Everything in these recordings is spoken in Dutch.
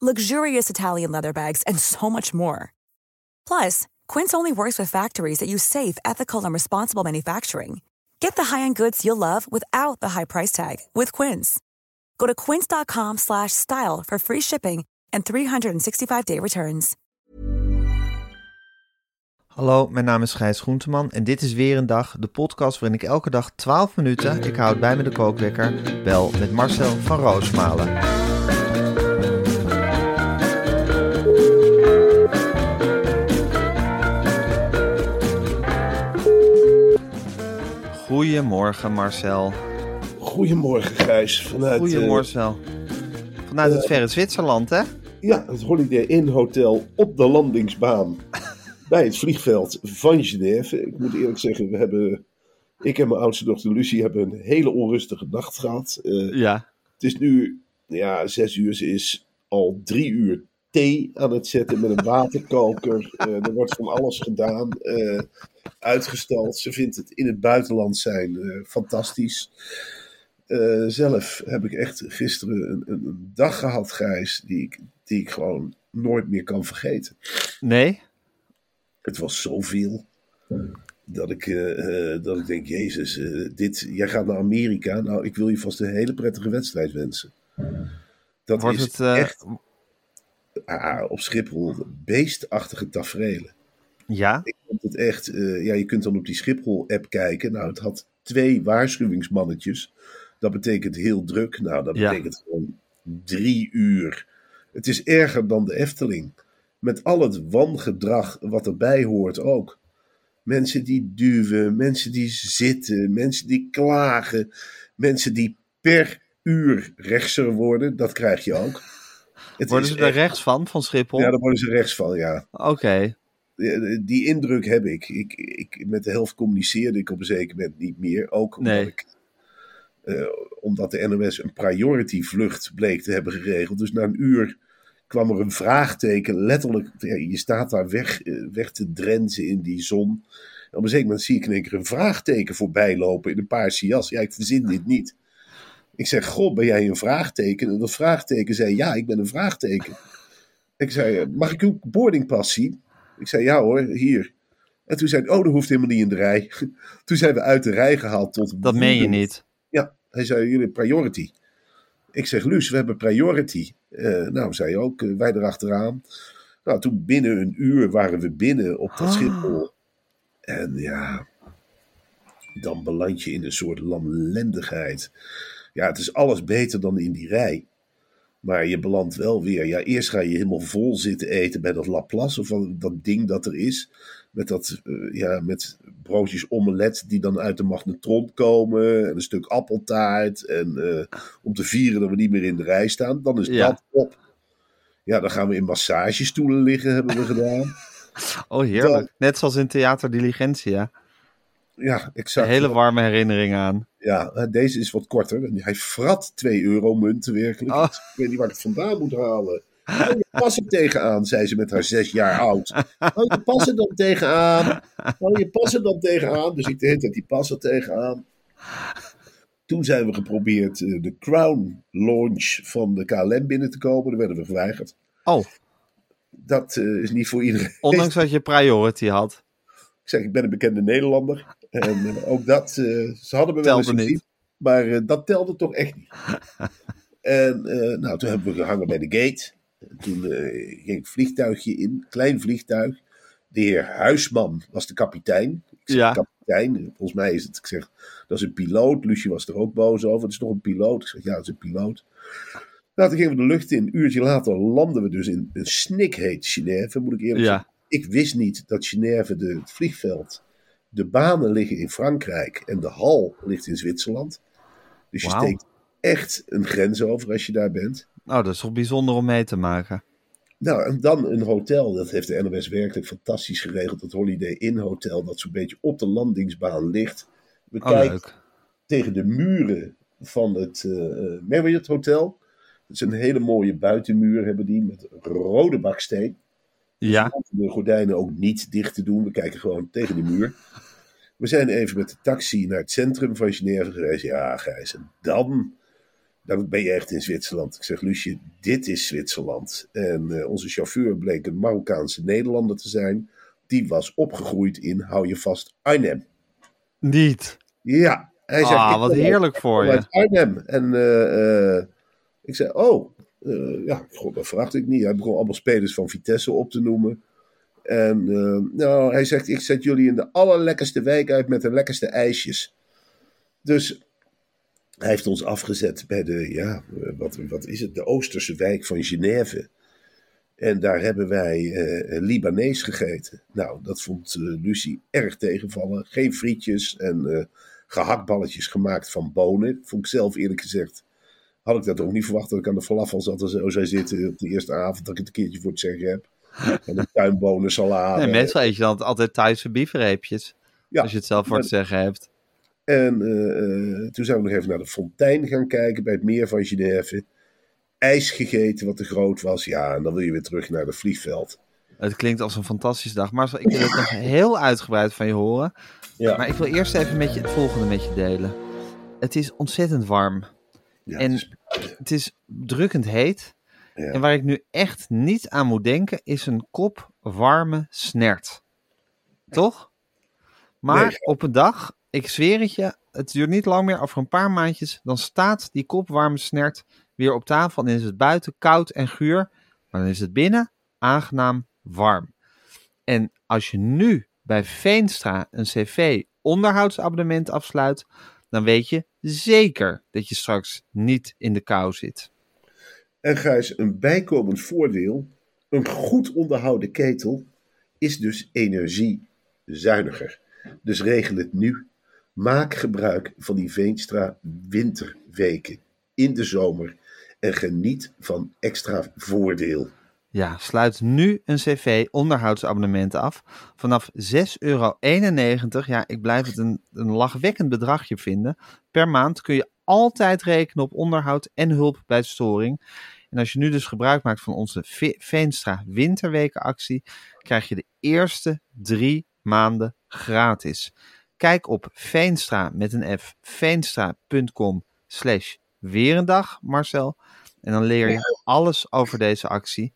luxurious Italian leather bags, and so much more. Plus, Quince only works with factories that use safe, ethical, and responsible manufacturing. Get the high-end goods you'll love without the high price tag with Quince. Go to quince.com/style for free shipping and 365-day returns. Hallo, mijn naam is Gijs Groenteman en dit is weer een dag, de podcast waarin ik elke dag 12 minuten, ik houd bij me de kookwekker, bel met Marcel van Roosmalen. Goedemorgen Marcel. Goedemorgen Gijs. Vanuit, Goedemorgen. eh, Vanuit het verre Zwitserland, hè? ja, het Holiday Inn Hotel op de landingsbaan bij het vliegveld van Genève. Ik moet eerlijk zeggen, we hebben, ik en mijn oudste dochter Lucie hebben een hele onrustige nacht gehad. Eh, Ja. het is nu ja, zes uur, ze is al drie uur thee aan het zetten met een waterkoker. Eh, er wordt van alles gedaan, eh, uitgesteld. Ze vindt het in het buitenland zijn eh, fantastisch. Zelf heb ik echt gisteren een, een, een dag gehad, Gijs, die ik, die ik gewoon nooit meer kan vergeten. Nee? Het was zoveel dat ik, dat ik denk, Jezus, dit, jij gaat naar Amerika. Nou, ik wil je vast een hele prettige wedstrijd wensen. Dat Wordt is het, echt ah, op Schiphol beestachtige tafereelen. Ja? Ik vond het echt, eh, ja, je kunt dan op die Schiphol-app kijken. Nou, het had twee waarschuwingsmannetjes. Dat betekent heel druk. Nou, dat Ja. betekent gewoon drie uur. Het is erger dan de Efteling. Met al het wangedrag wat erbij hoort ook. Mensen die duwen, mensen die zitten, mensen die klagen, mensen die per uur rechtser worden. Dat krijg je ook. Het Worden ze er echt- rechts van, van Schiphol? Ja, daar worden ze rechts van, ja. Oké. Die indruk heb ik. Ik, ik. Met de helft communiceerde ik op een zeker moment niet meer. Ook omdat, Nee. ik, eh, omdat de NOS een priority vlucht bleek te hebben geregeld. Dus na een uur kwam er een vraagteken. Letterlijk, ja, je staat daar weg, eh, weg te drenzen in die zon. En op een zeker moment zie ik in één keer een vraagteken voorbij lopen in een paarse jas. Ja, ik verzin dit niet. Ik zeg, god, ben jij een vraagteken? En dat vraagteken zei, ja, ik ben een vraagteken. Ik zei, mag ik uw boardingpas zien? Ik zei, ja hoor, hier. En toen zei hij, oh, dat hoeft helemaal niet in de rij. Toen zijn we uit de rij gehaald tot... Dat meen je niet. Ja, hij zei, jullie priority. Ik zeg, Luus, we hebben priority. Eh, nou, zei je ook, eh, wij erachteraan. Nou, toen binnen een uur waren we binnen op dat Ah. Schiphol. En ja, dan beland je in een soort lamlendigheid. Ja, het is alles beter dan in die rij. Maar je belandt wel weer. Ja, eerst ga je helemaal vol zitten eten bij dat Laplace. Of dat ding dat er is. Met, dat, eh, ja, met broodjes omelet die dan uit de magnetron komen. En een stuk appeltaart. En eh, om te vieren dat we niet meer in de rij staan. Dan is Ja. dat op. Ja, dan gaan we in massagestoelen liggen, hebben we gedaan. Oh, heerlijk. Net zoals in Theater Diligentia. Ja, Een exact. hele warme herinnering aan. Ja, deze is wat korter. En Hij frat 2 euro munten werkelijk. Oh. Ik weet niet waar ik het vandaan moet halen. Hou je pas er tegenaan, zei ze met haar zes jaar oud. Hou je pas er dan tegenaan. Hou je pas er dan tegenaan. Dus ik de hele tijd die pas er tegenaan. Toen zijn we geprobeerd eh, de Crown launch van de KLM binnen te komen. Daar werden we geweigerd. Oh, Dat eh, is niet voor iedereen. ondanks dat je priority had. Ik zeg, ik ben een bekende Nederlander. En eh, ook dat, eh, ze hadden me wel eens niet. Maar eh, dat telde toch echt niet. en nou, toen hebben we gehangen bij de gate. En toen ging ik vliegtuigje in, klein vliegtuig. De heer Huisman was de kapitein. Ik zeg, Ja. kapitein, volgens mij is het, ik zeg, dat is een piloot. Lucie was er ook boos over. Het is toch een piloot? Ik zeg, ja, het is een piloot. Nou, toen gingen we de lucht in. Een uurtje later landen we dus in een snikheet Genève, moet ik eerlijk Ja. zeggen. Ik wist niet dat Genève, de, het vliegveld, de banen liggen in Frankrijk en de hal ligt in Zwitserland. Dus je steekt echt een grens over als je daar bent. Nou, dat is toch bijzonder om mee te maken. Nou, en dan een hotel. Dat heeft de NOS werkelijk fantastisch geregeld. Het Holiday Inn Hotel, dat zo'n beetje op de landingsbaan ligt. We Oh, kijken leuk. tegen de muren van het eh, Marriott Hotel. Het is een hele mooie buitenmuur hebben die met rode baksteen. Ja, We de gordijnen ook niet dicht te doen. We kijken gewoon tegen de muur. We zijn even met de taxi naar het centrum van Genève gereisd. Ja, Gijs, en dan, dan ben je echt in Zwitserland. Ik zeg, Lucie, dit is Zwitserland. En eh, onze chauffeur bleek een Marokkaanse Nederlander te zijn. Die was opgegroeid in, hou je vast, Arnhem. niet. Ja, hij Ah, wat uit- heerlijk voor je. uit Arnhem. En eh, eh, ik zei, oh, ja, god, dat verwachtte ik niet. Hij begon allemaal spelers van Vitesse op te noemen. En eh, nou, hij zegt, ik zet jullie in de allerlekkerste wijk uit met de lekkerste ijsjes. Dus hij heeft ons afgezet bij de, ja, wat, wat is het, de Oosterse wijk van Genève. En daar hebben wij eh, Libanees gegeten. Nou, dat vond eh, Lucie erg tegenvallen. Geen frietjes en eh, gehaktballetjes gemaakt van bonen. Vond ik zelf eerlijk gezegd. Had ik dat ook niet verwacht dat ik aan de falafel zat en zo zou zitten op de eerste avond dat ik het een keertje voor het zeggen heb. En een tuinbonen salade. Nee, meestal eet je dan altijd Thaise biefreepjes. Ja. Als je het zelf voor te zeggen hebt. En eh, eh, toen zijn we nog even naar de fontein gaan kijken bij het meer van Genève. Ijs gegeten wat te groot was. Ja, en dan wil je weer terug naar het vliegveld. Het klinkt als een fantastische dag. Marcel, ik wil het nog heel uitgebreid van je horen. Ja, Maar ik wil eerst even met je het volgende met je delen. Het is ontzettend warm. ja, en- het is- Het is drukkend heet. Ja. En waar ik nu echt niet aan moet denken, is een kop warme snert. Toch? Maar Nee. op een dag, ik zweer het je, het duurt niet lang meer, over een paar maandjes, dan staat die kop warme snert weer op tafel en is het buiten koud en guur, maar dan is het binnen aangenaam warm. En als je nu bij Veenstra een cv onderhoudsabonnement afsluit, dan weet je zeker dat je straks niet in de kou zit. En Gijs, een bijkomend voordeel, een goed onderhouden ketel is dus energiezuiniger. Dus regel het nu. Maak gebruik van die Veenstra winterweken in de zomer en geniet van extra voordeel. Ja, sluit nu een cv onderhoudsabonnement af. Vanaf 6,91 euro. Ja, ik blijf het een, een lachwekkend bedragje vinden. Per maand kun je altijd rekenen op onderhoud en hulp bij storing. En als je nu dus gebruik maakt van onze Ve- Veenstra winterwekenactie, krijg je de eerste drie maanden gratis. Kijk op Veenstra met een F, veenstra.com slash weer een dag, Marcel. En dan leer je alles over deze actie.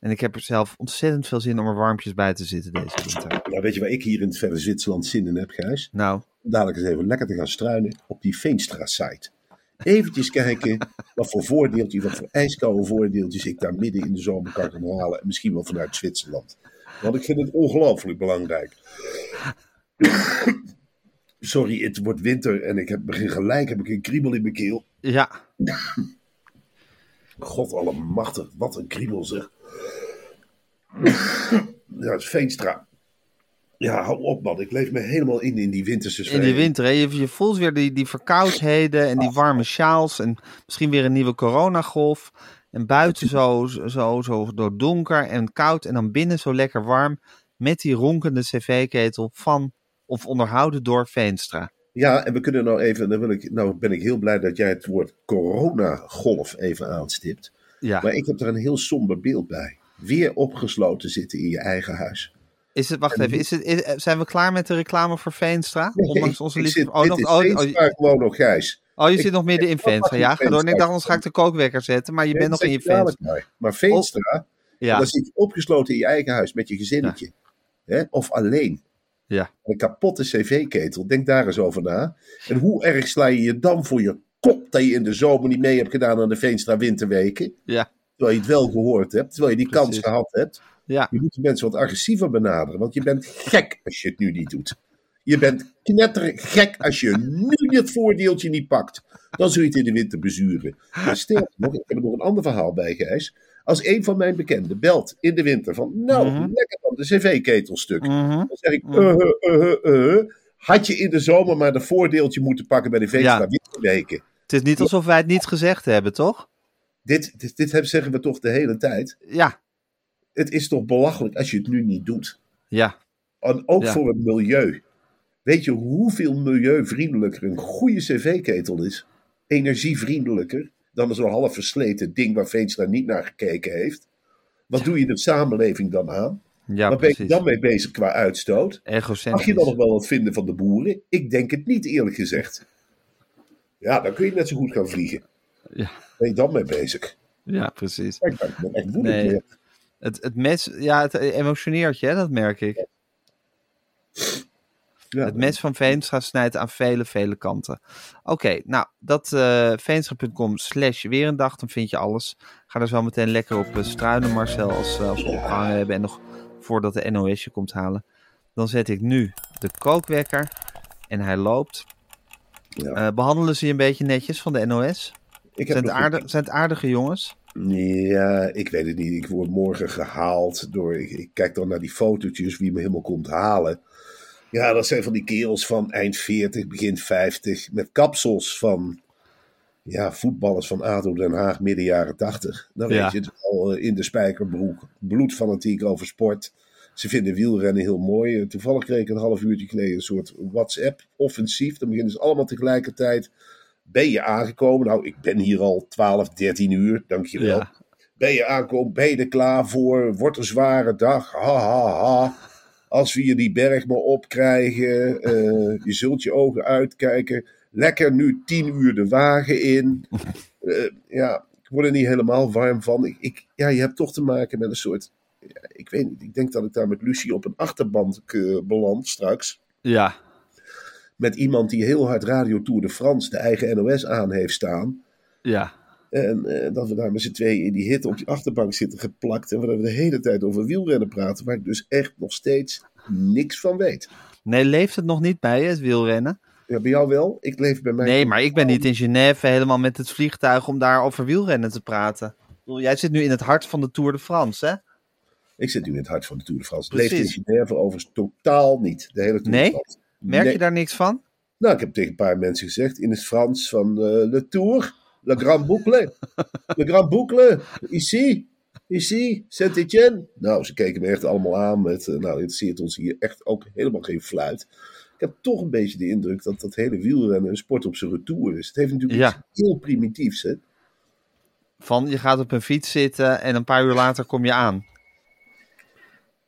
En ik heb er zelf ontzettend veel zin om er warmpjes bij te zitten deze winter. Nou, weet je waar ik hier in het verre Zwitserland zin in heb, Gijs? Nou, Dadelijk eens even lekker te gaan struinen op die Veenstra-site. Eventjes kijken wat voor voordeeltjes, wat voor ijskoude voordeeltjes ik daar midden in de zomer kan gaan halen. En misschien wel vanuit Zwitserland. Want ik vind het ongelooflijk belangrijk. Sorry, het wordt winter en ik heb begin gelijk heb ik een kriebel in mijn keel. ja, God allemachtig, wat een kriebel zeg. Ja, het is Veenstra. Ja, hou op man, ik leef me helemaal in in die winterse sfeer. in die winter. Hè? Je, je voelt weer die, die verkoudheden en die warme sjaals. En misschien weer een nieuwe coronagolf. En buiten zo, zo, zo door donker en koud. En dan binnen zo lekker warm. Met die ronkende cv-ketel van of onderhouden door Veenstra. Ja, en we kunnen nou even, dan wil ik, nou ben ik heel blij dat jij het woord coronagolf even aanstipt. Ja. Maar ik heb er een heel somber beeld bij. Weer opgesloten zitten in je eigen huis. Is het, wacht even, is het, is- zijn we klaar met de reclame voor Veenstra? Ondanks onze liefde. Oh, nog, oh, oh, Veenstra gewoon nog, Gijs. oh, je ik- zit nog midden in Veenstra. Ja, ga door. En ik dacht, anders ga ik de kookwekker zetten. Maar je bent nog in je Veenstra. Maar Veenstra, Ja, dan zit je opgesloten in je eigen huis met je gezinnetje. Hè? Of alleen. ja. Een kapotte cv-ketel, denk daar eens over na. En hoe erg sla je je dan voor je kop dat je in de zomer niet mee hebt gedaan aan de Veenstra winterweken? ja, Terwijl je het wel gehoord hebt, terwijl je die kans gehad hebt. Ja. Je moet de mensen wat agressiever benaderen, want je bent gek als je het nu niet doet. Je bent knettergek als je nu dit voordeeltje niet pakt. Dan zul je het in de winter bezuren. Maar sterker nog, ik heb er nog een ander verhaal bij, Gijs. Als een van mijn bekenden belt in de winter van, nou, Mhm. lekker dan de cv-ketelstuk. Mhm. Dan zeg ik, Mhm. uh, uh, uh, had je in de zomer maar de voordeeltje moeten pakken bij de Veenstra Ja. winterweken. Het is niet alsof wij het niet gezegd hebben, toch? Dit, dit, dit zeggen we toch de hele tijd. Ja, het is toch belachelijk als je het nu niet doet. Ja, En ook Ja. voor het milieu. Weet je hoeveel milieuvriendelijker een goede cv-ketel is? Energievriendelijker dan zo'n half versleten ding waar Veenstra niet naar gekeken heeft. Wat doe je de samenleving dan aan? ja Waar ben je dan mee bezig qua uitstoot? Mag je dan nog wel wat vinden van de boeren? Ik denk het niet, eerlijk gezegd. Ja, dan kun je net zo goed gaan vliegen. Ja. Ben je dan mee bezig? Ja, precies. Ik ben, ik ben echt woedend. Nee. Het, het mes, ja, het emotioneert je, hè, dat merk ik. Ja, Het mes van Veenstra snijdt aan vele, vele kanten. Oké, nou, dat eh veenstra.com slash weer een dag, dan vind je alles. Ga er zo meteen lekker op eh, struinen, Marcel, als, eh, als we opgehangen hebben en nog voordat de NOS je komt halen. Dan zet ik nu de kookwekker en hij loopt. Ja. Eh, behandelen ze je een beetje netjes van de NOS? ik heb Zijn het, aardig, zijn het aardige jongens? Ja, ik weet het niet. Ik word morgen gehaald door. Ik, ik kijk dan naar die fotootjes wie me helemaal komt halen. Ja, dat zijn van die kerels van eind 40, begin 50. Met kapsels van. Ja, voetballers van ADO Den Haag, midden jaren 80. Dan Ja. weet je het al eh, in de spijkerbroek. Bloedfanatiek over sport. Ze vinden wielrennen heel mooi. Eh, Toevallig kreeg ik een half uurtje geleden een soort WhatsApp-offensief. Dan beginnen ze allemaal tegelijkertijd. Ben je aangekomen? Nou, ik ben hier al 12, 13 uur. Dankjewel. Ja. Ben je aankomen? Ben je er klaar voor? Wordt een zware dag? Ha, ha, ha. Als we je die berg maar opkrijgen. eh, je zult je ogen uitkijken. Lekker nu 10 uur de wagen in. Eh, ja, ik word er niet helemaal warm van. Ik, ik, ja, je hebt toch te maken met een soort... ja, ik weet niet, ik denk dat ik daar met Lucie op een achterband eh, beland straks. Ja, Met iemand die heel hard Radio Tour de France, de eigen NOS, aan heeft staan. ja. En eh, dat we daar met z'n tweeën in die hitte op die achterbank zitten geplakt. En we de hele tijd over wielrennen praten. Waar ik dus echt nog steeds niks van weet. Nee, leeft het nog niet bij je, het wielrennen? Ja, bij jou wel? Ik leef bij mij. Nee, maar ik ben niet in Genève helemaal met het vliegtuig om daar over wielrennen te praten. Jij zit nu in het hart van de Tour de France, hè? Ik zit nu in het hart van de Tour de France. Leeft in Genève overigens totaal niet. De hele Tour Nee? de France. Merk Nee. je daar niks van? Nou, ik heb tegen een paar mensen gezegd in het Frans van eh, Le Tour, Le Grand Boucle. Le Grand Boucle, ici, ici, Saint-Étienne. Nou, ze keken me echt allemaal aan met, eh, nou, interesseert ons hier echt ook helemaal geen fluit. Ik heb toch een beetje de indruk dat dat hele wielrennen een sport op zijn retour is. Het heeft natuurlijk Ja. iets heel primitiefs, hè. Van je gaat op een fiets zitten en een paar uur later kom je aan.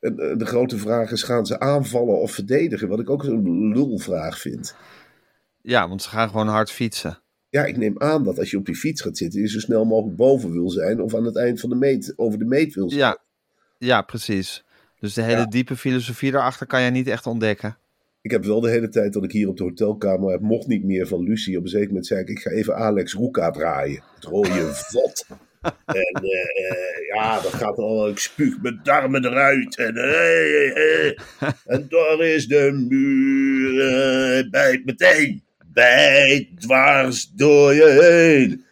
En eh, de grote vraag is, gaan ze aanvallen of verdedigen? Wat ik ook zo'n lulvraag vind. Ja, want ze gaan gewoon hard fietsen. Ja, ik neem aan dat als je op die fiets gaat zitten, je zo snel mogelijk boven wil zijn of aan het eind van de meet over de meet wil zijn. Ja, ja precies. Dus de hele Ja. diepe filosofie daarachter kan jij niet echt ontdekken. Ik heb wel de hele tijd dat ik hier op de hotelkamer heb, mocht niet meer van Lucie. Op een zeker moment zei ik, ik ga even Alex Roeka draaien. Het rode vod. En eh, ja, dat gaat al, ik spuug mijn darmen eruit. En, eh, eh, en daar is de muur, bijt meteen. Bijt dwars door je heen.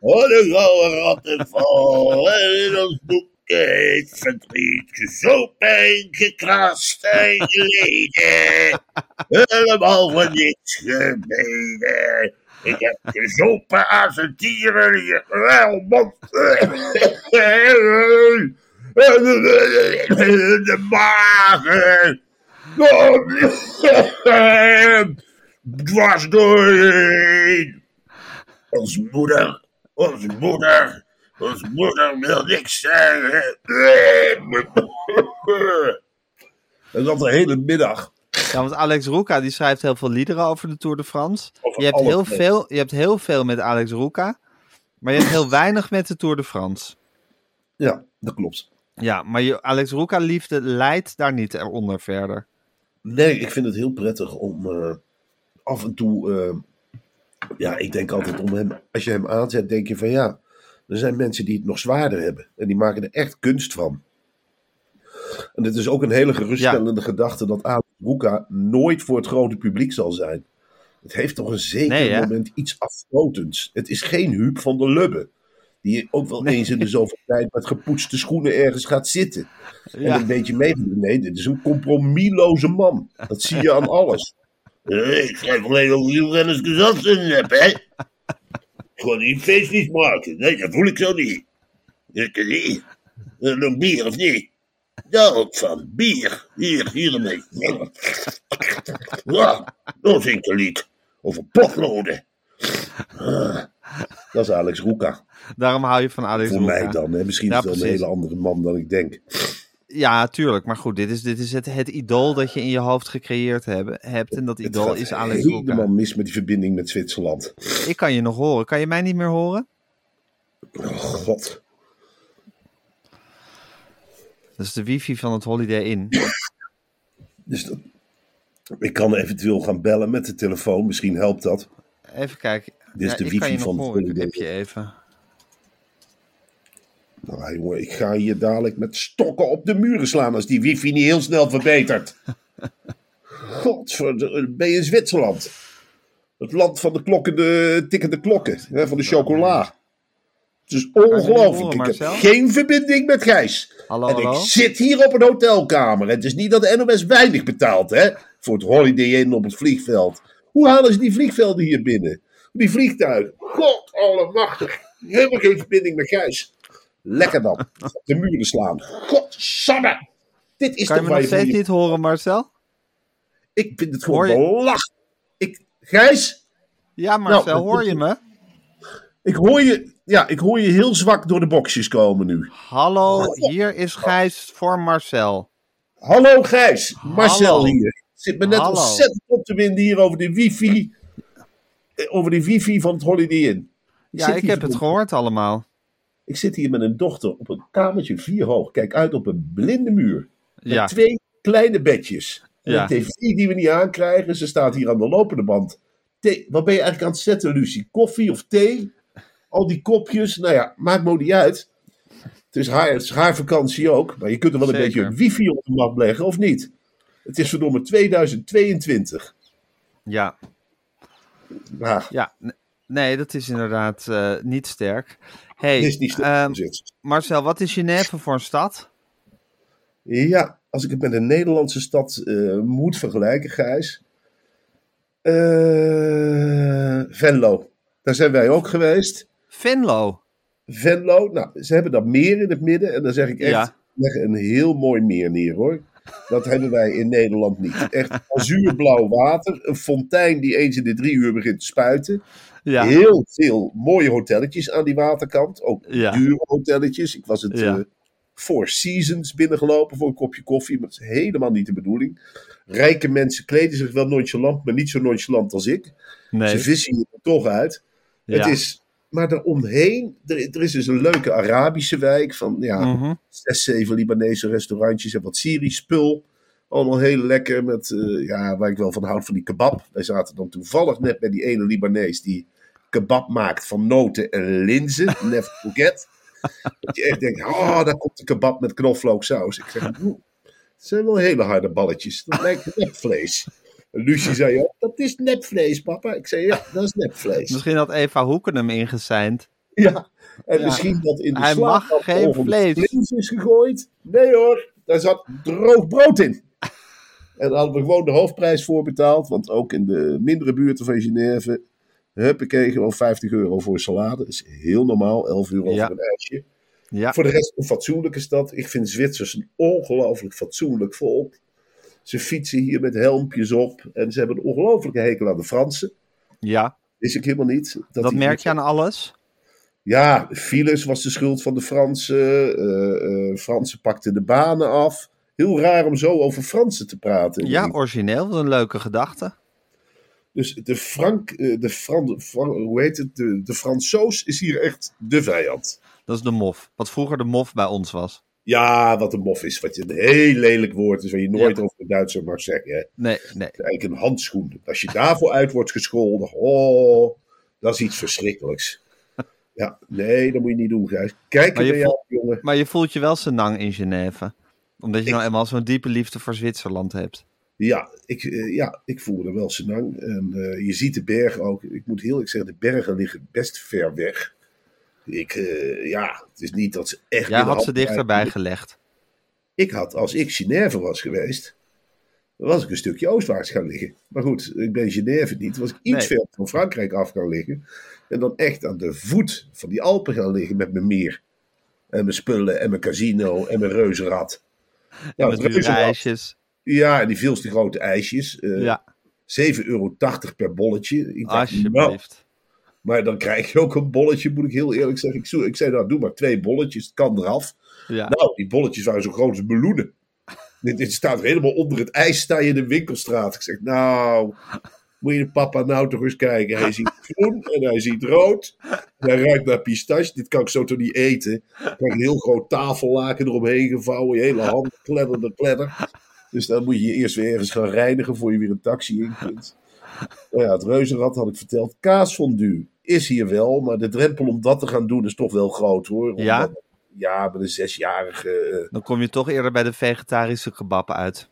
Oh, de gouden rattenval. En ons boek heeft verdriet gezopen, gekrast en geleden. Helemaal voor niks gebeden. Ik heb gezopen aan zijn dieren die wel man. De magen. Dwars doorheen. Ons moeder, ons moeder, ons moeder wil niks zeggen. En dat de hele middag. Ja, want Alex Roeka die schrijft heel veel liederen over de Tour de France. Over Je hebt, heel veel, je hebt heel veel met Alex Roeka, maar je hebt heel weinig met de Tour de France. Ja, dat klopt. Ja, maar je Alex Roeka liefde leidt daar niet eronder verder. Nee, ik vind het heel prettig om eh, af en toe. eh, ja, ik denk altijd om hem. Als je hem aanzet, denk je van ja. Er zijn mensen die het nog zwaarder hebben. En die maken er echt kunst van. En het is ook een hele geruststellende gedachte dat Alex Roeka nooit voor het grote publiek zal zijn. Het heeft toch een zeker Nee, moment iets afstotends. Het is geen Huub van der Lubbe. Die ook wel eens in de zoveel tijd met gepoetste schoenen ergens gaat zitten. En een beetje mee. Nee, dit is een compromisloze man. Dat zie je aan alles. ik schrijf alleen over wielrenners gezondheid heb, hè? Gewoon niet feestjes maken. Nee, dat voel ik zo niet. Ik Nog bier of niet? Daar ook van. Bier. Hier, hier ermee. Ja, dat ik een lied. Over potloden. Ah, dat is Alex Roeka. Daarom hou je van Alex Voor Roeka. mij dan. Hè. Misschien Ja, is het wel een hele andere man dan ik denk. Ja, tuurlijk. Maar goed, dit is, dit is het, het idool dat je in je hoofd gecreëerd hebben, hebt. En dat idool is Alex helemaal Roeka. mis met die verbinding met Zwitserland. Ik kan je nog horen. Kan je mij niet meer horen? Oh, God. Dat is de wifi van het Holiday Inn. Dus dat, ik kan eventueel gaan bellen met de telefoon. Misschien helpt dat. Even kijken. Dit is de wifi je van het Holiday heb je even. Nou, jongen, ik ga hier dadelijk met stokken op de muren slaan als die wifi niet heel snel verbetert. Godverdomme, ben je in Zwitserland? Het land van de klokken, de tikkende klokken, hè, van de chocola. Het is ongelooflijk. Ik heb Marcel? geen verbinding met Gijs. Hallo, en hallo? ik zit hier op een hotelkamer. Het is niet dat de NOS weinig betaalt, hè? Voor het Holiday Inn op het vliegveld. Hoe halen ze die vliegvelden hier binnen? Die vliegtuigen. God allemachtig. Helemaal geen verbinding met Gijs. Lekker dan. De muren slaan. Godsamme. Dit is Kan je me nog steeds niet horen, Marcel? Ik vind het gewoon belachelijk. Ik, Gijs, Ja, Marcel, Nou, hoor je me? ik hoor, je, ja, ik hoor je heel zwak door de boxjes komen nu. Hallo, hier is Gijs voor Marcel. Hallo Gijs, Marcel Hallo. hier. Zit me net Hallo. ontzettend op te winden hier over de wifi. eh, Over de wifi van het Holiday Inn. Ja, zit ik heb het gehoord allemaal. Ik zit hier met een dochter op een kamertje vier hoog. Kijk uit op een blinde muur. Met Ja, twee kleine bedjes. En Ja. een tv die we niet aankrijgen. Ze staat hier aan de lopende band. Thee, wat ben je eigenlijk aan het zetten, Lucie? Koffie of thee? Al die kopjes. Nou ja, maakt me ook niet uit. Het is haar, het is haar vakantie ook. Maar je kunt er wel een Zeker. beetje een wifi op de mat leggen, of niet? Het is verdomme 2022. ja, Nou, ja. Nee, dat is inderdaad eh, niet sterk. Hey, het is niet stuk. ehm, Marcel, wat is Genève voor een stad? Ja, als ik het met een Nederlandse stad eh, moet vergelijken, Gijs. Eh, Venlo. Daar zijn wij ook geweest. Venlo. Venlo, nou, ze hebben dat meer in het midden. En dan zeg ik echt, Ja. leg een heel mooi meer neer hoor. Dat hebben wij in Nederland niet. Echt azuurblauw water. Een fontein die eens in de drie uur begint te spuiten. Ja, Heel veel mooie hotelletjes aan die waterkant. Ook Ja. dure hotelletjes. Ik was het Ja. eh, Four Seasons binnengelopen voor een kopje koffie. Maar dat is helemaal niet de bedoeling. Rijke mensen kleden zich wel nonchalant, maar niet zo nonchalant als ik. Ze nee. vissen je er toch uit. Het is, maar daaromheen, er, er is dus een leuke Arabische wijk van ja, Mhm. zes, zeven Libanese restaurantjes en wat Syrisch spul. Allemaal heel lekker met, eh, ja, waar ik wel van houd, van die kebab. Wij zaten dan toevallig net bij die ene Libanees die kebab maakt van noten en linzen. Never forget. Dat je echt denkt, oh, daar komt de kebab met knoflooksaus. Ik zeg, "Oeh, het zijn wel hele harde balletjes. Dat lijkt nepvlees. En Lucie zei ook, dat is nepvlees, papa. Ik zei, ja, dat is nepvlees. Misschien had Eva Hoeken hem ingeseind. Ja, en Ja. misschien dat in de Hij mag geen vlees. vlees is gegooid. Nee hoor, daar zat droog brood in. En daar hadden we gewoon de hoofdprijs voor betaald. Want ook in de mindere buurten van Genève... Huppakee, gewoon 50 euro voor een salade. Dat is heel normaal, 11 euro Ja. voor een ijsje. Ja, Voor de rest een fatsoenlijke stad. Ik vind Zwitsers een ongelooflijk fatsoenlijk volk. Ze fietsen hier met helmpjes op. En ze hebben een ongelooflijke hekel aan de Fransen. ja. Wist ik helemaal niet. dat die- merk je aan alles. ja, files was de schuld van de Fransen. eh, Fransen pakten de banen af. Heel raar om zo over Fransen te praten. Ja, origineel. Wat een leuke gedachte. Dus de Frank, eh, de Fran, Fran- hoe heet het? De, de Fransoos is hier echt de vijand. Dat is de mof. Wat vroeger de mof bij ons was. Ja, wat een mof is. Wat een heel lelijk woord is, wat je nooit Ja. over de Duitser mag zeggen. Hè. Nee, nee. Eigenlijk een handschoen. Als je daarvoor uit wordt gescholden, oh, dat is iets verschrikkelijks. Ja, nee, dat moet je niet doen, Gijs. Kijk Maar je jou, jongen. Maar je voelt je wel senang in Genève. Omdat je nou eenmaal zo'n diepe liefde voor Zwitserland hebt. Ja, ik, eh, ja, ik voel er wel senang. En eh, je ziet de bergen ook. Ik moet heel eerlijk zeggen, de bergen liggen best ver weg. Ik, eh, ja, het is niet dat ze echt... Jij de had ze dichterbij gelegd. Ik had, als ik Genève was geweest, dan was ik een stukje oostwaarts gaan liggen. Maar goed, ik ben Genève niet. Was ik iets Nee. verder van Frankrijk af gaan liggen. En dan echt aan de voet van die Alpen gaan liggen met mijn meer. En mijn spullen en mijn casino en mijn reuzenrad. En Nou, met reuzenrad. ijsjes. Ja, en die veel te grote ijsjes. eh Ja, 7,80 euro per bolletje. Ik dacht, nou, alsjeblieft. Maar dan krijg je ook een bolletje, moet ik heel eerlijk zeggen. Ik, zo- ik zei, nou, doe maar twee bolletjes, het kan eraf. Ja. Nou, die bolletjes waren zo groot als meloenen. Dit, dit staat helemaal onder het ijs, sta je in de winkelstraat. Ik zeg, nou, moet je de papa nou toch eens kijken. Hij ziet groen en hij ziet rood. En hij ruikt naar pistache. Dit kan ik zo toch niet eten. Ik krijg een heel groot tafellaken eromheen gevouwen. Je hele hand kledder de kledder. Dus dan moet je je eerst weer ergens gaan reinigen voor je weer een taxi in kunt. Nou ja, het reuzenrad had ik verteld. Kaasfondue is hier wel, maar de drempel om dat te gaan doen is toch wel groot hoor. Ja? Omdat- ja, met een zesjarige. eh, Dan kom je toch eerder bij de vegetarische kebab uit.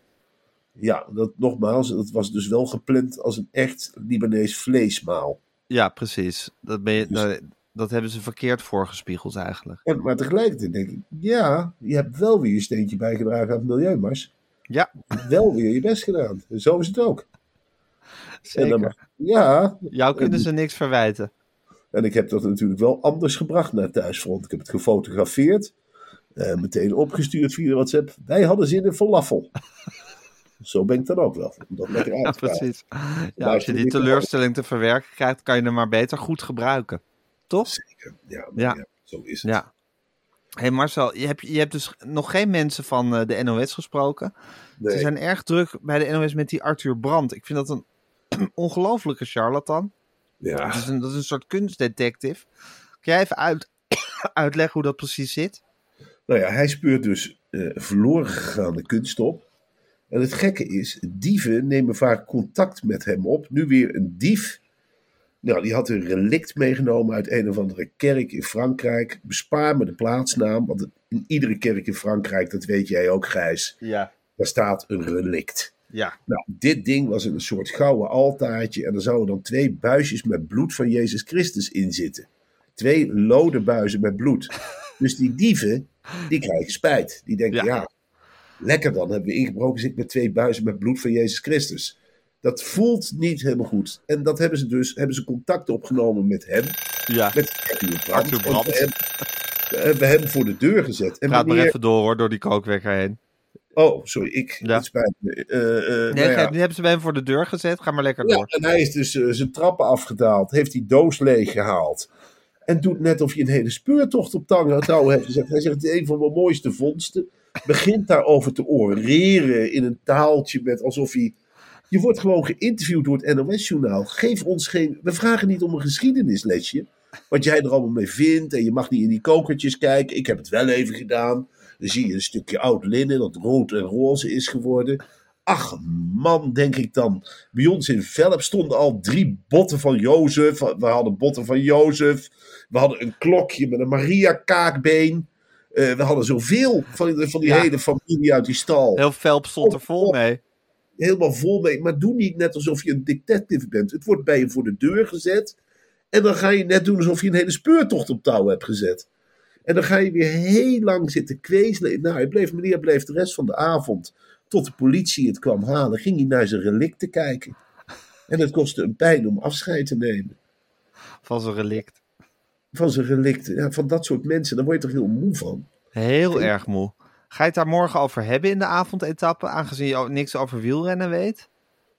ja, dat nogmaals, dat was dus wel gepland als een echt Libanees vleesmaal. Ja, precies. Dat, ben je, Dus- dat, dat hebben ze verkeerd voorgespiegeld eigenlijk. En, maar tegelijkertijd denk ik, ja, je hebt wel weer je steentje bijgedragen aan het milieu, Mars. Ja, wel weer je best gedaan. Zo is het ook. Zeker. ja, Jou kunnen ze niks verwijten. En ik heb dat natuurlijk wel anders gebracht naar thuisfront. Ik heb het gefotografeerd. eh, meteen opgestuurd via WhatsApp. Wij hadden zin in falafel. Zo ben ik dan ook wel. Om dat lekker uit Ja, te precies. Ja, als je die teleurstelling te verwerken krijgt, kan je hem maar beter goed gebruiken. Toch? Zeker. Ja, Ja. ja. zo is het. Ja. hey Marcel, je hebt, je hebt dus nog geen mensen van eh, de NOS gesproken. Nee. Ze zijn erg druk bij de NOS met die Arthur Brandt. Ik vind dat een ongelofelijke charlatan. Dat ja. is, een, dat is een soort kunstdetective. Kun jij even uit, uitleggen hoe dat precies zit? Nou ja, hij speurt dus eh, verloren gegaane kunst op. En het gekke is, dieven nemen vaak contact met hem op. Nu weer een dief. Nou, die had een relict meegenomen uit een of andere kerk in Frankrijk. Bespaar me de plaatsnaam, want in iedere kerk in Frankrijk, dat weet jij ook, Gijs, Ja. daar staat een relict. Ja. Nou, dit ding was een soort gouden altaartje en er zouden dan twee buisjes met bloed van Jezus Christus in zitten. Twee lode buizen met bloed. Dus die dieven, die krijgen spijt. Die denken, Ja. ja, lekker dan, hebben we ingebroken zit met twee buizen met bloed van Jezus Christus. Dat voelt niet helemaal goed. En dat hebben ze dus, hebben ze contact opgenomen met hem, Ja. met Arthur Brandt. Arthur Brandt. En we hebben- we hebben hem voor de deur gezet. En Praat maar even door hoor, door die kookwekker heen. Oh, sorry, ik. Ja. Het spijt me. Eh, eh, Nee, nou ja. nu hebben ze bij hem voor de deur gezet. Ga maar lekker Ja, door. en hij is dus eh, zijn trappen afgedaald, heeft die doos leeggehaald. En doet net of je een hele speurtocht op touw heeft gezet. Hij zegt, het is een van mijn mooiste vondsten. Begint daarover te oreren in een taaltje met alsof hij... Je wordt gewoon geïnterviewd door het NOS-journaal. Geef ons geen... We vragen niet om een geschiedenislesje. Wat jij er allemaal mee vindt. En je mag niet in die kokertjes kijken. Ik heb het wel even gedaan. Dan zie je een stukje oud linnen dat rood en roze is geworden. Ach man, denk ik dan. Bij ons in Velp stonden al drie botten van Jozef. We hadden botten van Jozef. We hadden een klokje met een Maria-kaakbeen. Eh, we hadden zoveel van, van die Ja. hele familie uit die stal. Heel Velp stond er vol mee. Helemaal vol mee. Maar doe niet net alsof je een detective bent. Het wordt bij je voor de deur gezet. En dan ga je net doen alsof je een hele speurtocht op touw hebt gezet. En dan ga je weer heel lang zitten kwezelen. Nou, hij bleef, meneer bleef de rest van de avond, tot de politie het kwam halen, ging hij naar zijn relicten kijken. En het kostte een pijn om afscheid te nemen. Van zijn relict. Van zijn relicten. Ja, van dat soort mensen, daar word je toch heel moe van. Heel erg moe. Ga je het daar morgen over hebben in de avondetappe, aangezien je niks over wielrennen weet?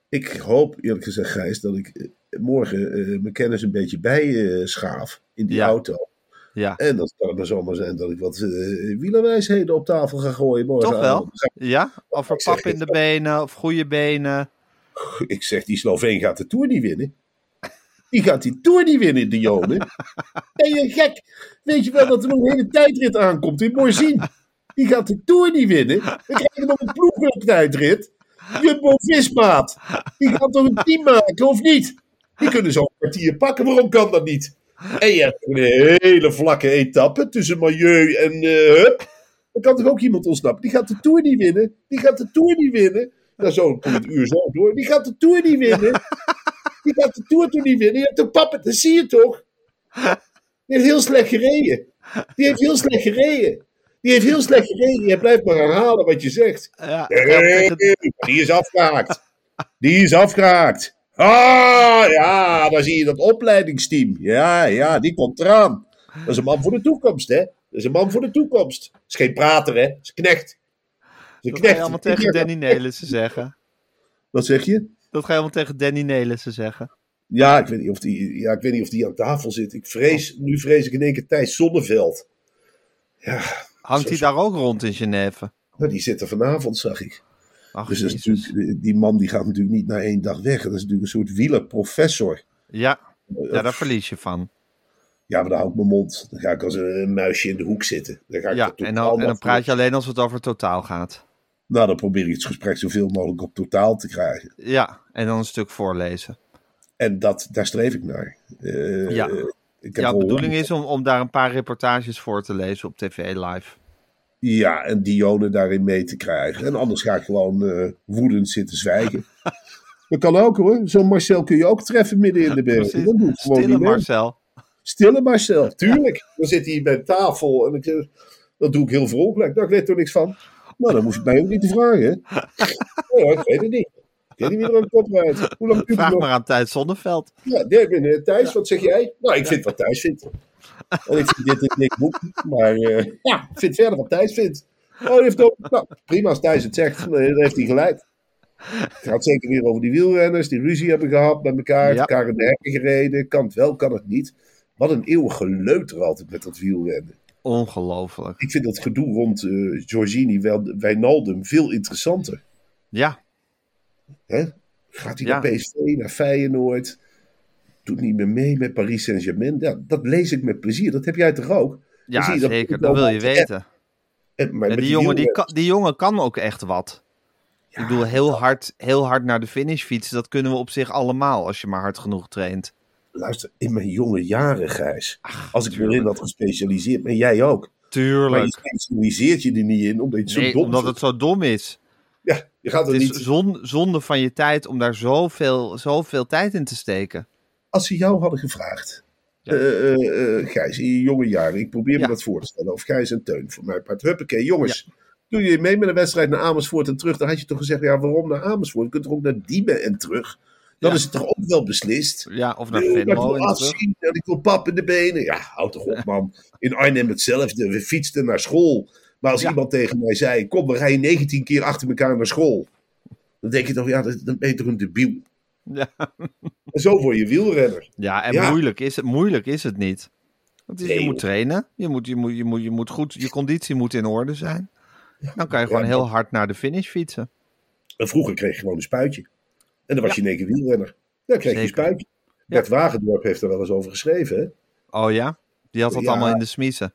Ik hoop eerlijk gezegd, Gijs, dat ik eh, morgen eh, mijn kennis een beetje bijschaaf in die Ja. auto. Ja, En dat kan maar zomaar zijn dat ik wat uh, wielerwijsheden op tafel ga gooien morgen. toch wel? Ja? Over Ik zeg pap in de benen of goede benen. Ik zeg, die Sloveen gaat de Tour niet winnen. Die gaat die Tour niet winnen, de Jonen. Ben je gek? Weet je wel dat er nog een hele tijdrit aankomt in Morzine? Die gaat de Tour niet winnen. We krijgen nog een ploegtijdrit. Jumbo-Vismaat. Die gaat toch een team maken, of niet? Die kunnen zo'n kwartier pakken. Waarom kan dat niet? En je hebt een hele vlakke etappe tussen Milieu en uh, Hup. Dan kan toch ook iemand ontsnappen? Die gaat de Tour niet winnen. Die gaat de Tour niet winnen. Nou, zo komt het uur zo door. Die gaat de Tour niet winnen. Die gaat de Tour toch niet winnen. Je hebt toch papa, dat zie je toch? Die heeft heel slecht gereden. Die heeft heel slecht gereden. Die heeft heel slecht gereden. Je blijft maar herhalen wat je zegt. Ja, Nee, die is afgehaakt. Die is afgehaakt. Ah, ja, dan zie je dat opleidingsteam. Ja, ja, die komt eraan. Dat is een man voor de toekomst, hè? Dat is een man voor de toekomst. Dat is geen prater, hè? Dat is een knecht. Dat is Dat ga je knecht. allemaal tegen Danny Nelissen zeggen. Wat zeg je? Dat ga je allemaal tegen Danny Nelissen zeggen. Ja, ik weet niet of die, ja, ik weet niet of die aan tafel zit. Ik vrees, nu vrees ik in één keer Thijs Zonneveld. Ja, Hangt hij daar ook rond in Genève? nou, die zit er vanavond, zag ik. Ach, Dus dat is Jezus. natuurlijk, die man die gaat natuurlijk niet na één dag weg. Dat is natuurlijk een soort wielerprofessor. Ja, ja, daar verlies je van. Ja, maar dan hou ik mijn mond. Dan ga ik als een muisje in de hoek zitten. Dan ga ik Ja, en dan, en dan praat je alleen als het over totaal gaat. Nou, dan probeer ik het gesprek zoveel mogelijk op totaal te krijgen. Ja, en dan een stuk voorlezen. En dat, daar streef ik naar. Eh, Ja. Jouw wel- bedoeling is om, om daar een paar reportages voor te lezen op tv live. Ja, en Dione daarin mee te krijgen. En anders ga ik gewoon eh, woedend zitten zwijgen. Dat kan ook hoor. Zo'n Marcel kun je ook treffen midden in de bergen. Dat ik gewoon Stille niet mee. Marcel. Stille Marcel, tuurlijk. Dan zit hij bij tafel en ik dat doe ik heel vrolijk. Nou, ik weet er niks van. Nou, dan moest je mij ook niet te vragen. Nee, ik weet het niet. Ik weet niet wie er kop rijdt. Hoe lang Vraag nog? maar aan Tijd Zonneveld. Ja, nee, ik ben Thijs, wat zeg jij? Nou, ik vind wat Thijs vindt. En ik vind dit een dik boek, maar eh, ja, ik vind verder wat Thijs vindt. Oh, die heeft ook, nou, prima als Thijs het zegt, nee, dan heeft hij gelijk. Het gaat zeker weer over die wielrenners die ruzie hebben gehad met elkaar, Ja. elkaar in de hekken gereden. Kan het wel, kan het niet. Wat een eeuwig geleuter altijd met dat wielrennen. Ongelooflijk. Ik vind dat gedoe rond eh Giorgini, wel, Wijnaldum, veel interessanter. Ja, Hè? Gaat hij Ja. naar PSV, naar Feyenoord? Doet niet meer mee met Paris Saint-Germain? Ja, dat lees ik met plezier. Dat heb jij toch ook? Ja zie je dat zeker. Dat wil je weten. En, maar die, jongen, die, kan, die jongen kan ook echt wat. ik bedoel, heel hard, heel hard naar de finish fietsen, dat kunnen we op zich allemaal als je maar hard genoeg traint. Luister, in mijn jonge jaren, Gijs. als ik erin had gespecialiseerd, maar jij ook. Maar je Tuurlijk. specialiseert je er niet in, omdat het zo Nee, dom omdat het zo dom is. Ja, je gaat er Het is niet... zon, zonde van je tijd om daar zoveel, zoveel tijd in te steken. Als ze jou hadden gevraagd... Ja. eh, eh, eh, Gijs, in je jonge jaren, ik probeer Ja. me dat voor te stellen. Of Gijs en Teun, voor mij part. Huppakee, jongens. Doe je mee met een wedstrijd naar Amersfoort en terug? Dan had je toch gezegd, ja, waarom naar Amersfoort? Je kunt toch ook naar Diemen en terug? Dan is het toch ook wel beslist? Ja, of naar maar ik Venlo wil afzien en ik wil pap in de benen. Ja, houd toch op, man. In Arnhem hetzelfde. We fietsten naar school. Maar als Ja. iemand tegen mij zei: Kom, we rijden 19 keer achter elkaar naar school. Dan denk je toch, ja, dan ben je toch een debiel. Ja, En zo word je wielrenner. ja en Ja. Moeilijk, is het, moeilijk is het niet. Want je Nee, moet trainen. Je moet, je, moet, je, moet, je moet goed, je conditie moet in orde zijn. Dan kan je gewoon heel hard naar de finish fietsen. En vroeger kreeg je gewoon een spuitje. En dan was je in één keer wielrenner. Dan kreeg je een spuitje. Bert Wagendorp heeft er wel eens over geschreven. Hè? Oh ja? Die had dat allemaal in de smiezen.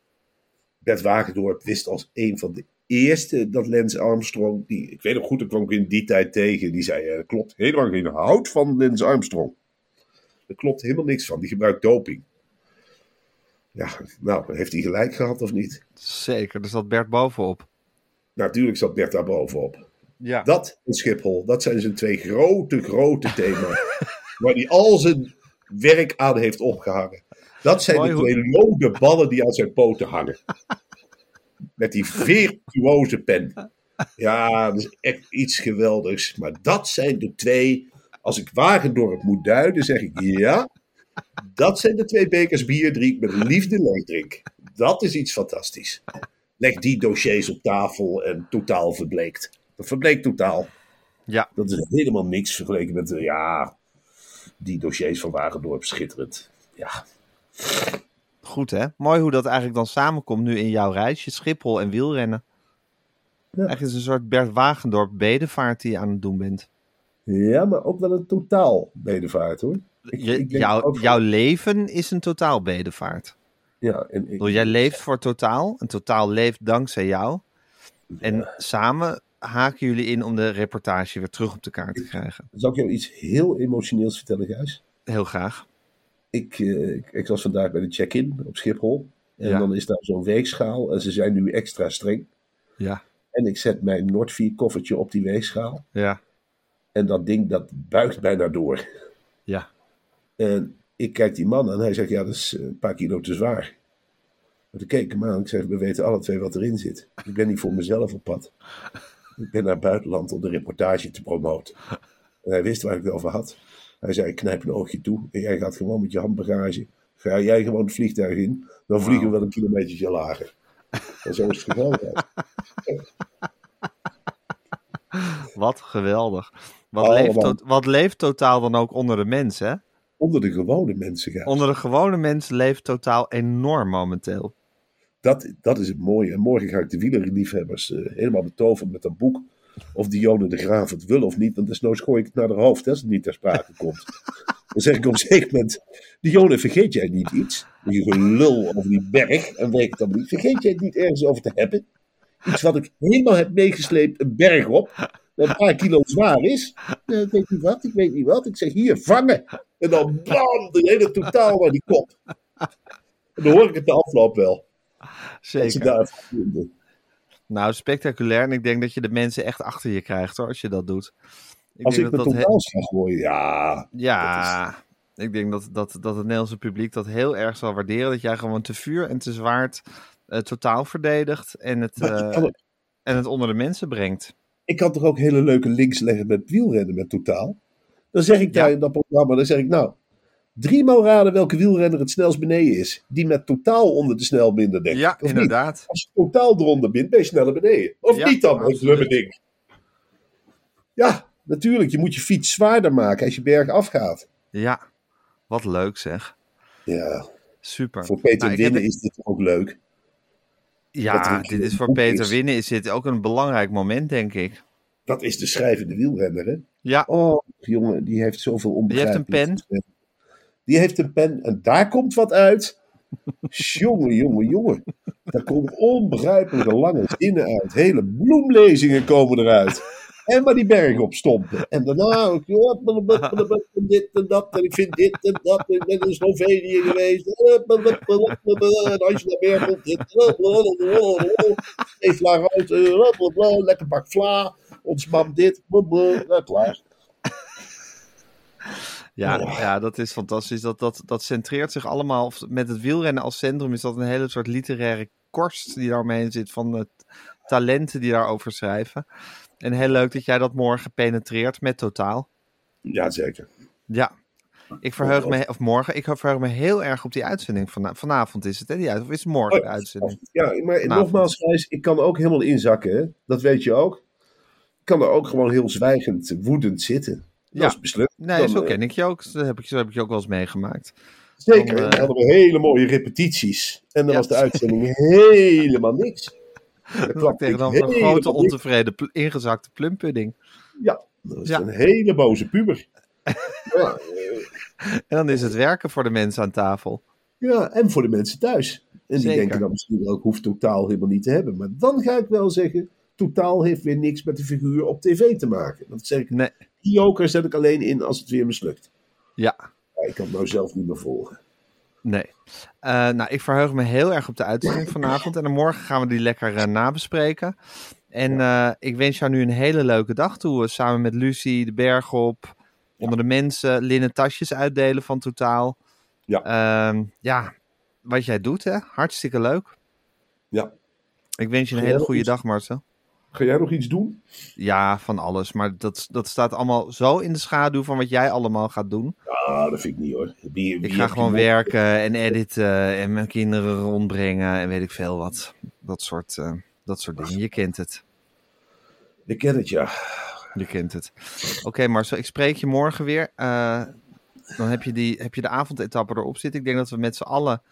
Bert Wagendorp wist als een van de eerste dat Lance Armstrong, die, ik weet nog goed, ik kwam ik in die tijd tegen, die zei, eh, klopt helemaal geen hout van Lance Armstrong. Er klopt helemaal niks van, die gebruikt doping. Ja, nou, heeft hij gelijk gehad of niet? Zeker, er zat Bert bovenop. Natuurlijk zat Bert daar bovenop. Ja. Dat en Schiphol, dat zijn zijn twee grote, grote thema's. waar hij al zijn werk aan heeft opgehangen. Dat zijn Mooi de hoe- twee lode ballen die aan zijn poten hangen. Met die virtuoze pen. Ja, dat is echt iets geweldigs. Maar dat zijn de twee. Als ik Wagendorp moet duiden, zeg ik ja. Dat zijn de twee bekers bier die ik met liefde leeg drink. Dat is iets fantastisch. Leg die dossiers op tafel en totaal verbleekt. Dat verbleekt totaal. Ja. Dat is helemaal niks vergeleken met, ja, die dossiers van Wagendorp, schitterend. Ja, Goed hè? Mooi hoe dat eigenlijk dan samenkomt nu in jouw reisje. Schiphol en wielrennen. Eigenlijk is een soort Bert Wagendorp bedevaart die je aan het doen bent. ja maar ook wel een totaal bedevaart hoor. Ik- Je, ik jouw, ook van- jouw leven is een totaal bedevaart. Ja, en ik, Ik bedoel, jij leeft voor totaal. En totaal leeft dankzij jou. En samen haken jullie in om de reportage weer terug op de kaart te krijgen. Zal ik jou iets heel emotioneels vertellen, Gijs? Heel graag. Ik, eh, ik, ik was vandaag bij de check-in op Schiphol. En Ja. dan is daar zo'n weegschaal. En ze zijn nu extra streng. Ja, En ik zet mijn Nordvier koffertje op die weegschaal. ja, En dat ding dat buigt bijna door. ja. En ik kijk die man aan en hij zegt, ja, dat is een paar kilo te zwaar. Maar toen keek ik hem aan en ik zeg, we weten alle twee wat erin zit. Ik ben niet voor mezelf op pad. Ik ben naar het buitenland om de reportage te promoten. En hij wist waar ik het over had. Hij zei, ik knijp een oogje toe en jij gaat gewoon met je handbagage. Ga jij gewoon het vliegtuig in, dan vliegen we wel een kilometertje lager. En zo is het geval. Wat geweldig. Wat, Allemaal. leeft, wat leeft totaal dan ook onder de mensen, hè? Onder de gewone mensen. Onder de gewone mensen leeft totaal enorm momenteel. Dat, dat is het mooie. En morgen ga ik de wielerliefhebbers eh, helemaal betoveren met dat boek. Of Dionne de Graaf het wil of niet. Want desnoods gooi ik het naar haar hoofd hè, als het niet ter sprake komt. Dan zeg ik op een zeker moment: Dionne, vergeet jij niet iets? Je gelul over die berg en weet het allemaal niet. Vergeet jij het niet ergens over te hebben? Iets wat ik helemaal heb meegesleept, een berg op. Dat een paar kilo zwaar is. Ik weet niet wat, ik weet niet wat. Ik zeg hier, vangen. En dan bam, de hele totaal naar die kop. En dan hoor ik het de afloop wel. Dat ze Zeker. daar vinden. Nou, spectaculair. En ik denk dat je de mensen echt achter je krijgt, hoor, als je dat doet. Ik Als denk ik met dat he- totaals ga gooien, ja. Ja, ik denk dat, dat, dat het Nederlandse publiek dat heel erg zal waarderen. Dat jij gewoon te vuur en te zwaard eh, totaal verdedigt en het, eh, kan, en het onder de mensen brengt. ik kan toch ook hele leuke links leggen met wielrennen met totaal. Dan zeg ik Ja. daar in dat programma, dan zeg ik nou, driemaal raden welke wielrenner het snelst beneden is. Die met totaal onder de snelbinder denkt. Ja, of niet? inderdaad. Als je totaal eronder bent, ben je sneller beneden. Of Ja, niet dan, dat absoluut. lummerding. Ja, natuurlijk. Je moet je fiets zwaarder maken als je berg afgaat. Ja, wat leuk zeg. Ja, Super. voor Peter Nou, heb- Winnen is dit ook leuk. Ja, dit is voor Peter is. Winnen is dit ook een belangrijk moment, denk ik. Dat is de schrijvende wielrenner, hè? Ja, Oh, jongen, die heeft zoveel onbegrijpelijk. Die heeft een pen. Die heeft een pen en daar komt wat uit. jongen, jongen, jongen. Daar komen onbegrijpelijke lange zinnen uit. Hele bloemlezingen komen eruit. En maar die berg op stompen. En daarna ook, dit en dat. En ik vind dit en dat. Ik ben in Slovenië geweest. En als je naar berg komt, dit. Uit. Lekker pak vla. Ons mam dit. Klaar. Ja, Oh. ja, dat is fantastisch. Dat, dat, dat centreert zich allemaal. of Met het wielrennen als centrum is dat een hele soort literaire korst die daar omheen zit. Van talenten die daarover schrijven. En heel leuk dat jij dat morgen penetreert met totaal. Ja, zeker. Ja. Ik verheug me, of morgen, ik verheug me heel erg op die uitzending. Van, vanavond is het, hè? Die uit, of is het morgen de Oh, uitzending? Ja, maar Vanavond. nogmaals, Gijs, ik kan ook helemaal inzakken. Hè? Dat weet je ook. Ik kan er ook gewoon heel zwijgend, woedend zitten. Ja. Dat is. Nee, Dan, zo eh, ken ik je ook. Dat heb ik, zo heb ik je ook wel eens meegemaakt. Zeker. dan, eh, dan hadden we hele mooie repetities. En dan Ja. was de uitzending helemaal niks. Dan klapte ik Tegenover een grote ontevreden pl- ingezakte plumpudding. Ja, dat is Ja. een hele boze puber. ja, eh, En dan is het werken voor de mensen aan tafel. ja, en voor de mensen thuis. En die denken dan misschien ook, hoeft totaal helemaal niet te hebben. Maar dan ga ik wel zeggen, totaal heeft weer niks met de figuur op tv te maken. Dat zeg ik Nee, Die joker zet ik alleen in als het weer mislukt. ja, Ja, ik kan het nou zelf niet meer volgen. nee. Eh, nou, ik verheug me heel erg op de uitzending vanavond. En dan morgen gaan we die lekker eh, nabespreken. En eh, ik wens jou nu een hele leuke dag toe. samen met Lucie, de berg op, onder de mensen, linnen tasjes uitdelen van Totaal. Ja. Ehm, ja, wat jij doet, hè? Hartstikke leuk. Ja. Ik wens je een hele goede dag, Marcel. Ga jij nog iets doen? Ja, van alles. Maar dat, dat staat allemaal zo in de schaduw van wat jij allemaal gaat doen. Ah, dat vind ik niet hoor. Wie, wie Ik ga gewoon je- werken en editen en mijn kinderen rondbrengen en weet ik veel wat. Dat soort, eh, dat soort dingen. Je kent het. Ik ken het, ja. Je kent het. Oké Marcel, ik spreek je morgen weer. Eh, dan heb je, die, heb je de avondetappe erop zitten. Ik denk dat we met z'n allen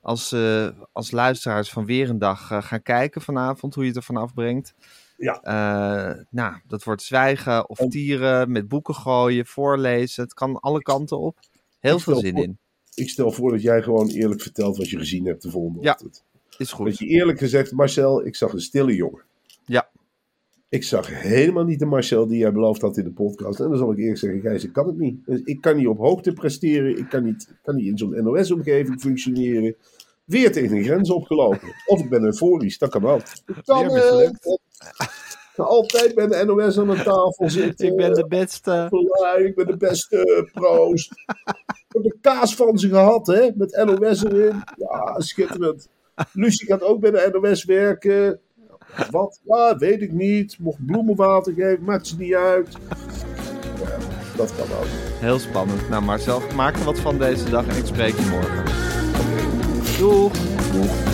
als, eh, als luisteraars van weer een dag gaan kijken vanavond hoe je het er vanaf brengt. Ja. Eh, nou, dat wordt zwijgen of En- tieren, met boeken gooien, voorlezen. Het kan alle kanten op. Heel veel zin voor- in. Ik stel voor dat jij gewoon eerlijk vertelt wat je gezien hebt de volgende Ja, ochtend. Is Dat goed. je eerlijk gezegd, Marcel, ik zag een stille jongen. Ja. Ik zag helemaal niet de Marcel die jij beloofd had in de podcast. En dan zal ik eerlijk zeggen, Gijs, ik kan het niet. Dus Ik kan niet op hoogte presteren. Ik kan niet, kan niet in zo'n NOS-omgeving functioneren. Weer tegen een grens opgelopen. Of ik ben euforisch, dat kan ook. Ik kan, Weer eh, altijd bij de NOS aan de tafel zitten. Ik ben de beste. Ik ben de beste proost. Ik heb de kaas van ze gehad, hè? Met NOS erin. Ja, schitterend. Lucie gaat ook bij de NOS werken. Wat? Ja, weet ik niet. Mocht bloemenwater geven, maakt ze niet uit. Ja, dat kan ook. Heel spannend. Nou Marcel, maak er wat van deze dag en ik spreek je morgen. Doeg!